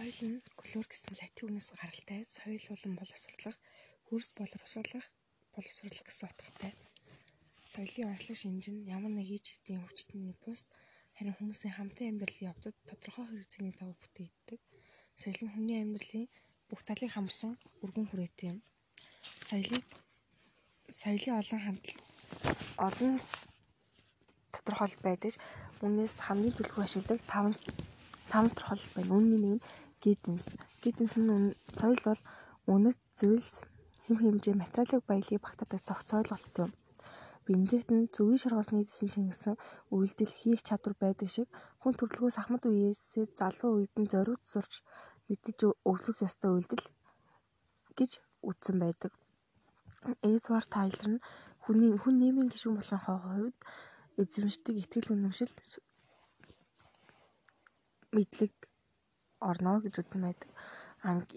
Соёл нь культур гэсэн латин үгнээс гаралтай. Соёл болон боловсруулах, хөрс боловсруулах, боловсруулах гэсэн утгатай. Соёлын онцлог шинж нь ямар нэг иж хэдийн хүчтний бус харин хүмүүсийн хамтын амьдралын явдад тодорхой хэрэгцээний дагуу бүтээгддэг. Соёл нь хүний амьдралын бүх талыг хамарсан өргөн хүрээтэй юм. Соёлыг соёлын олон хандлт олон тодорхойл байдаг. Үүнээс хамгийн төлөв ашигладаг 5 5 тодорхойлол байна. Үүний нэг нь гидэнс. Гидэнс нь соёл бол үнэт зүйлс хэм хэмжээ материалын баялаг багтаадаг зохиц ойлголт юм. Бенедикт нь зөвгийн шоргоос нийцсэн шингэсэн үйлдэл хийх чадвар байдаг шиг хүн төрөлхөөс ахмад үеэс залуу үед нь зориуд сурч мэдэж өглөх ёстой үйлдэл гэж үзсэн байдаг. Эдвард Тайлер нь хүний хүн нийгмийн гишүүн болон хувьд эзэмшдэг итгэл үнэмшил мэдлэг орно гэж үзсэн байдаг.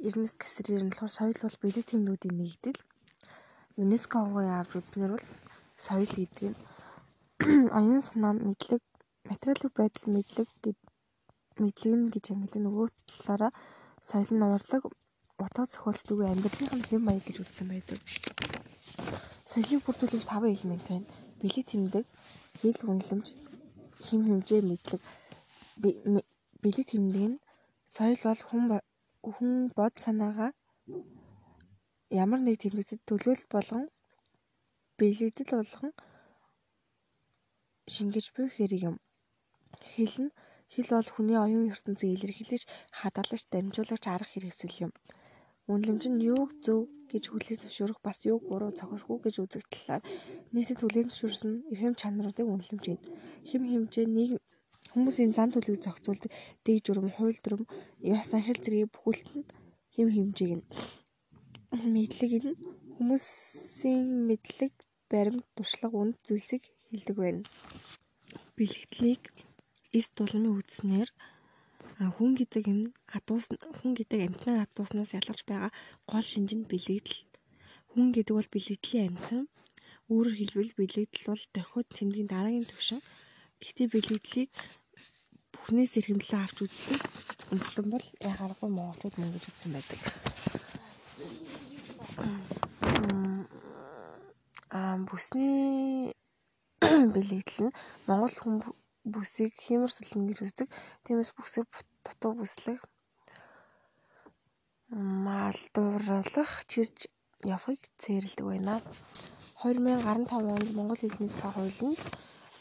Эрнест Кассерер нь болохоор соёл бол бэлэг тэмдгүүдийн нэгдэл. ЮНЕСКО-гийн авч үзнэр бол соёл гэдэг нь оюун санаа мэдлэг материалын байдал мэдлэг гэж мэдлэг нь гэж ангилдаг нөгөө талаараа соёл нь урлаг утга зохиолт үгүй амьдралын хэм маяг гэж үзсэн байдаг. Соёлыг бүрдүүлэх 5 элемент байна. Бэлэг тэмдэг, хэл үнэлэмж, хэм хэмжээ мэдлэг бэлэг тэмдэг нь соёл бол хүн бод санаагаа ямар нэг тэмдэгтэд төлөөлөлт болгон бэлэгдэл болгон шингээж буй хэрэг юм. Хэл нь хэл бол хүний оюун ертөнцийг илэрхийлж хадгалагч дамжуулагч арга хэрэгсэл юм. Үнэлэмж нь юуг зөв гэж хүлээн зөвшөөрөх бас юуг буруу зохисгүй гэж үзэх талаар нийтэд хүлээн зөвшөөрсөн эрхэм чанаруудыг үнэлэмж гэнэ. Хэм хэмжээ нэг Хүмүүсийн зан төлөвийг зохицуулдаг дэг журам, хууль дүрм, ёс заншил зэргийг бүхэлд нь хэм хэмжээг нь мэдлэг нь хүмүүсийн мэдлэг, баримт, туршлага, үнд зүйлсийг хэлдэг байна. Бэлэгдлийг эс дулмын үзнээр хүн гэдэг юм адуус хүн гэдэг амьтнаа адууснаас ялгарч байгаа гол шинж нь бэлэгдэл. Хүн гэдэг бол бэлэгдлийн амьтан. Өөрөөр хэлбэл бэлэгдэл бол дохиод тэмдгийн дараагийн түвшин. Гэхдээ бэлэгдлийг бүхнээс эрхэмлэн авч үздэг. Үндэстэн бол яхааргүй монголчууд мөн гэж үзсэн байдаг. Аа бүсний бэлэгдэл нь монгол хүн бүсийг хиймэр сүлэн гэж үздэг. Тиймээс бүсээ дутуу бүслэх малдуурлах чирж явахыг цээрлдэг байна. 2015 онд Монгол хэлний тухай хууль нь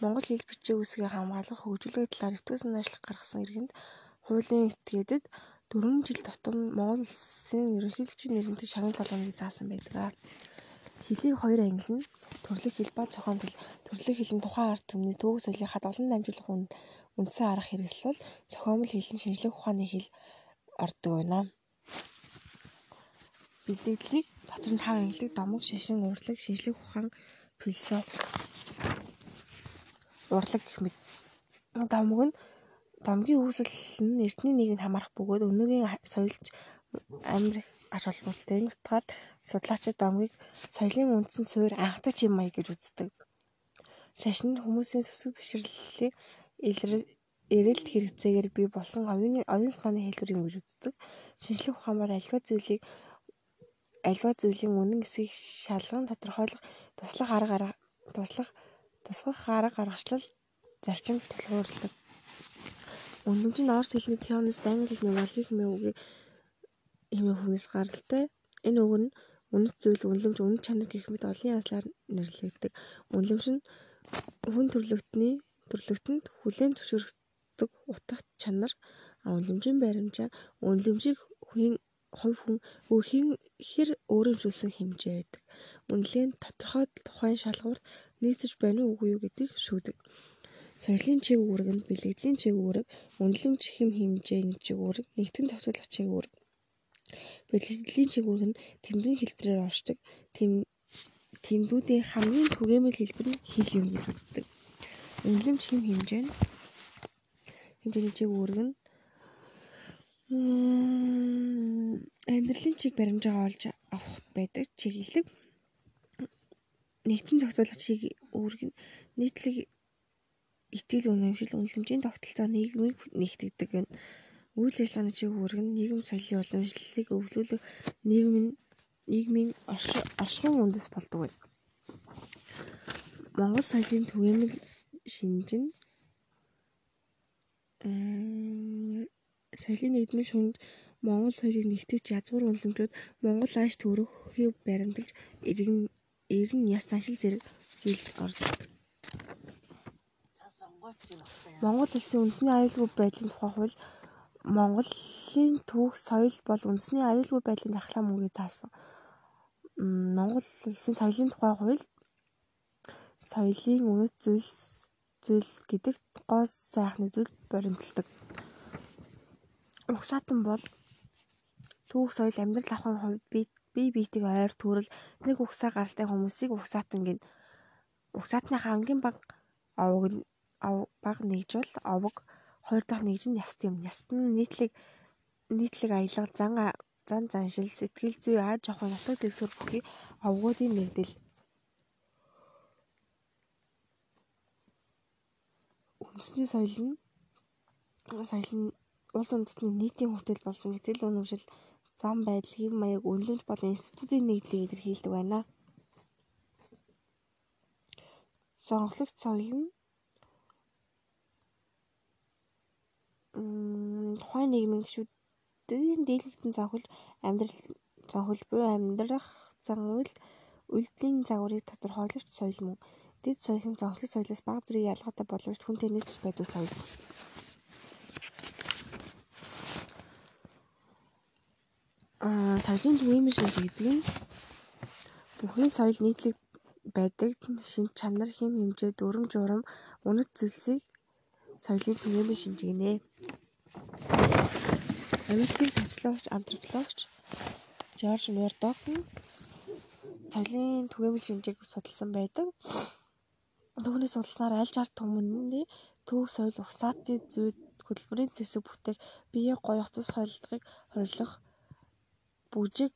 Монгол хэл бичээ үсгээ хамгаалах, хөгжүүлэх талаар итгэл санаачлах гаргасан иргэнд хуулийн этгээдэд 4 жил тутам Монгол улсын ерөнхийлөгчийн нэрмэтэй шагнал болгоныг заасан байдаг. Хэлийг хоёр ангилна. Төрлөх хэл ба зохион хэл. Төрлөх хэл нь тухайн ард түмний төвөг соёлыг хадгалан дамжуулах үндсэн арга хэрэгсэл бол зохиомл хэл нь шинжлэх ухааны хэл ордог байна. Бэлэгдлийг дотор нь хав ангилдаг домог, шашин, урлаг, шинжлэх ухаан, философи урлаг гэх мэт. Домог нь домгийн үүсэл нь эртний нийгэмд хамаарах бөгөөд өнөөгийн соёлж амир их ач холбогдолтой. Энэ утгаар судлаачид домгийг соёлын үндсэн суурь анхдаг чим маяг гэж үздэг. Шашин нь хүмүүсийн сүсэг бишрэлийн эрэлт хэрэгцээгээр бий болсон оюуны оюун санааны хэлбэр юм гэж үздэг. Шинжлэх ухаан бол альва зүйлийг альва зүйлийн үнэн эсийг шалган тодорхойлох туслах арга туслах тусгах арга аргачлал зарчим тулгуурладаг. Үнэмж нь орос хэлний Ционист англи хэлний Валли хэмээн үгнээс гаралтай. Энэ үг нь үнэт зүйл, үнэлэмж, үнэт чанар гэх мэт олон янзлаар нэрлэгдэв. Үнэлэмж нь хүн төрлөختний төрлөختөнд хүлээн зөвшөөрөгддөг утга чанар, үнэлэмжийн баримжаа, үнэлэмжийг хүн хувь хүн хэн хэр өөрөмжүүлсэн хэмжээ гэдэг. Үнэлгээ нь тодорхой тухайн шалгуурт нийцэж байна уу үгүй юу гэдгийг шүүдэг. Соёлын чиг үүрэг нь бэлгэдлийн чиг үүрэг, үнэлэмж хэм хэмжээний чиг үүрэг, нэгтгэн зохицуулах чиг үүрэг. Бэлгэдлийн чиг үүрэг нь тэмдгийн хэлбэрээр оршдог. Тэм тэмдүүдийн хамгийн түгээмэл хэлбэр нь хэл юм гэж үздэг. Үнэлэмж хэм хэмжээ нь хэмжээний чиг үүрэг нь амьдралын чиг баримжаа олж авах байдаг чиглэлэг чиг үүрэг нь нийтлэг итгэл үнэмшил үнэлэмжийн тогтолцоо нийгмийг нэгтгэдэг байна. үйл ажиллагааны чиг үүрэг нь нийгэм соёлын уламжлалыг өвлүүлэх нийгмийн нийгмийн оршихуйн үндэс болдог байна. Монгол соёлын түгээмэл шинж нь соёлын нэгдмэл шүнд Монгол соёлыг нэгтгэж язгуур уламжууд Монгол ааш төрөхийг баримталж иргэн ирэн яс заншил зэрэг зүйлс ордог. Монгол улсын үндэсний аюулгүй байдлын тухай хууль Монголын түүх соёл бол үндэсний аюулгүй байдлын дархлаа мөнгөийг заасан. Монгол улсын соёлын тухай хууль соёлын үнэт зүйл зүйл гэдэгт гоо сайхны зүйл баримталдаг. Угсаатан бол түүх соёл амьдрал авахын хувьд бие биетэйг ойр төрөл нэг угсаа гаралтай хүмүүсийг угсаатан гин. Угсаатны хамгийн бага овог нь бага нэгж бол овог хоёр дахь нэгж нь яст юм. Яст нь нийтлэг нийтлэг аялга зан зан заншил сэтгэл зүй аж ахуй нутаг дэвсгэр бүхий овгуудын нэгдэл үндэсний соёл нь соёл нь улс үндэстний нийтийн хүртэл болсон гэтэл өнөмшил зам байдал хэв маяг үнэлэмж болон институтын нэгдлийг илэрхийлдэг байна. Сонгогч соёл нь тухайн нийгмийн гишүүдийн дийлэгдэн зохилж амьдрал зохилж буй амьдрах зан үйл үйлдэлийн загварыг тодорхойлогч соёл мөн. Дэд соёл нь зохилох соёлоос бага зэрэг ялгаатай боловч хүнтэй нийцэж байдаг соёл. Аа соёлын түгээмэл шинж гэдэг нь бүхий соёл нийтлэг байдаг шин чанар, хэм хэмжээ, дүрм журам, үнэт зүйлсийг соёлын түгээмэл шинж гинэ. Америкийн социологч, антропологч Жорж Мёрдок нь соёлын түгээмэл шинжийг судалсан байдаг. Түүний судалснаар аль жар түмний төв соёл угсаатны зүйд хөдөлмөрийн зэвсэг бүтээх биеэ гоёх цус соёлдохыг хорилох бүжиг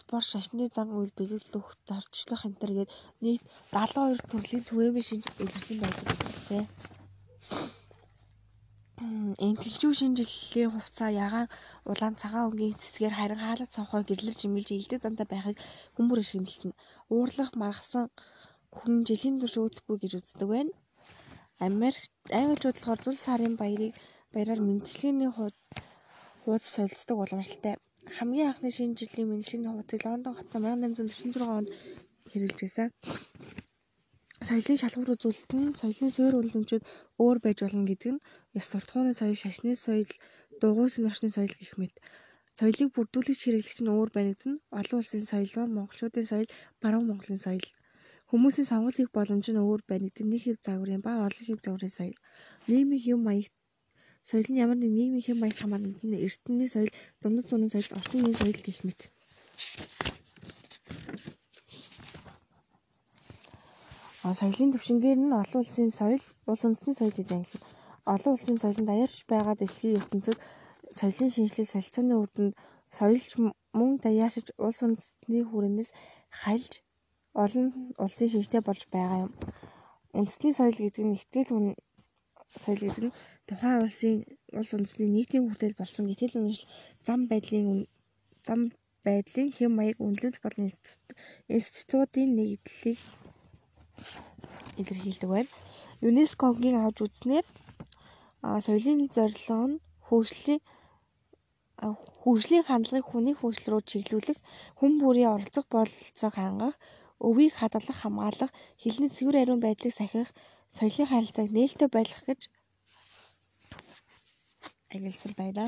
спорт шашны зан үйл биелүүлэх зорчлох энэ төр гээд нийт 72 төрлийн түгээмэл шинж илэрсэн байдаг гэсэн. Энтгэлжүү шинжилгээ хувцаа ягаан улаан цагаан өнгийн цэцгээр харин хаалт цонхой гэрлэр чимгэлж илдэг зантаа байхыг хүмүүр эрхэмлэлтэн. Уурлах маргасан хүн жилийн турш өөдөхгүй гэж үздэг байна. Америк англичууд болохоор зул сарын баярыг баяраар мэндчилгээний хуудас солилцдог уламжлалтай. Хамгийн анхны шинэ жилийн мэндчилгээний хуудсыг Лондон хотод 1846 онд хэрэглэж байсан. Соёлын шалгуур үзүүлэлт нь соёлын суурь уламжууд өөр байж болно гэдэг нь ёс суртахууны соёл, шашны соёл, дугуйсан орчны соёл гэх мэт. Соёлыг бүрдүүлэгч хэрэглэгч нь өөр байна нь олон улсын соёл ба монголчуудын соёл, баруун Монголын соёл. Хүмүүсийн сонгол хийх боломж нь өөр байна гэдэг нэг хэв загварын ба олон хэв загварын соёл. Нийгмийн хэв маяг соёл нь ямар нэг нийгмийн хэв маяг хамаарна нь эртний соёл, дундад зууны соёл, орчин үеийн соёл гэх мэт. А соёлын төвшингээр нь олон улсын соёл, улс үндэстний соёл гэж ангилна. Олон улсын соёлын даяарч байгаа дэлхийн ертөнцид соёлын шинжлэх солилцооны үр дүнд соёлч мөн даяаршиж улс үндэстний хүрээнээс хальж олон улсын шинжтэй болж байгаа юм. Үндэсний соёл гэдэг нь ихтгэл соёл гэдэг нь тухайн улсын улс үндэсний нийтийн хүртэл болсон итгэл үнэмшил зам байдлын зам байдлын хэм маяг үнэлэмж болон институтын нэгдлийг илэрхийлдэг байна. ЮНЕСКОгийн авч үзнээр соёлын зорилго нь хөгжлийн хөгжлийн хандлагыг хүний хөгжил рүү чиглүүлэх, хүн бүрийн оролцох бололцоог хангах, өвийг хадгалах, хамгаалах, хэлний цэвэр ариун байдлыг сахих, соёлын харилцааг нээлттэй байлгах гэж ангилсан байна.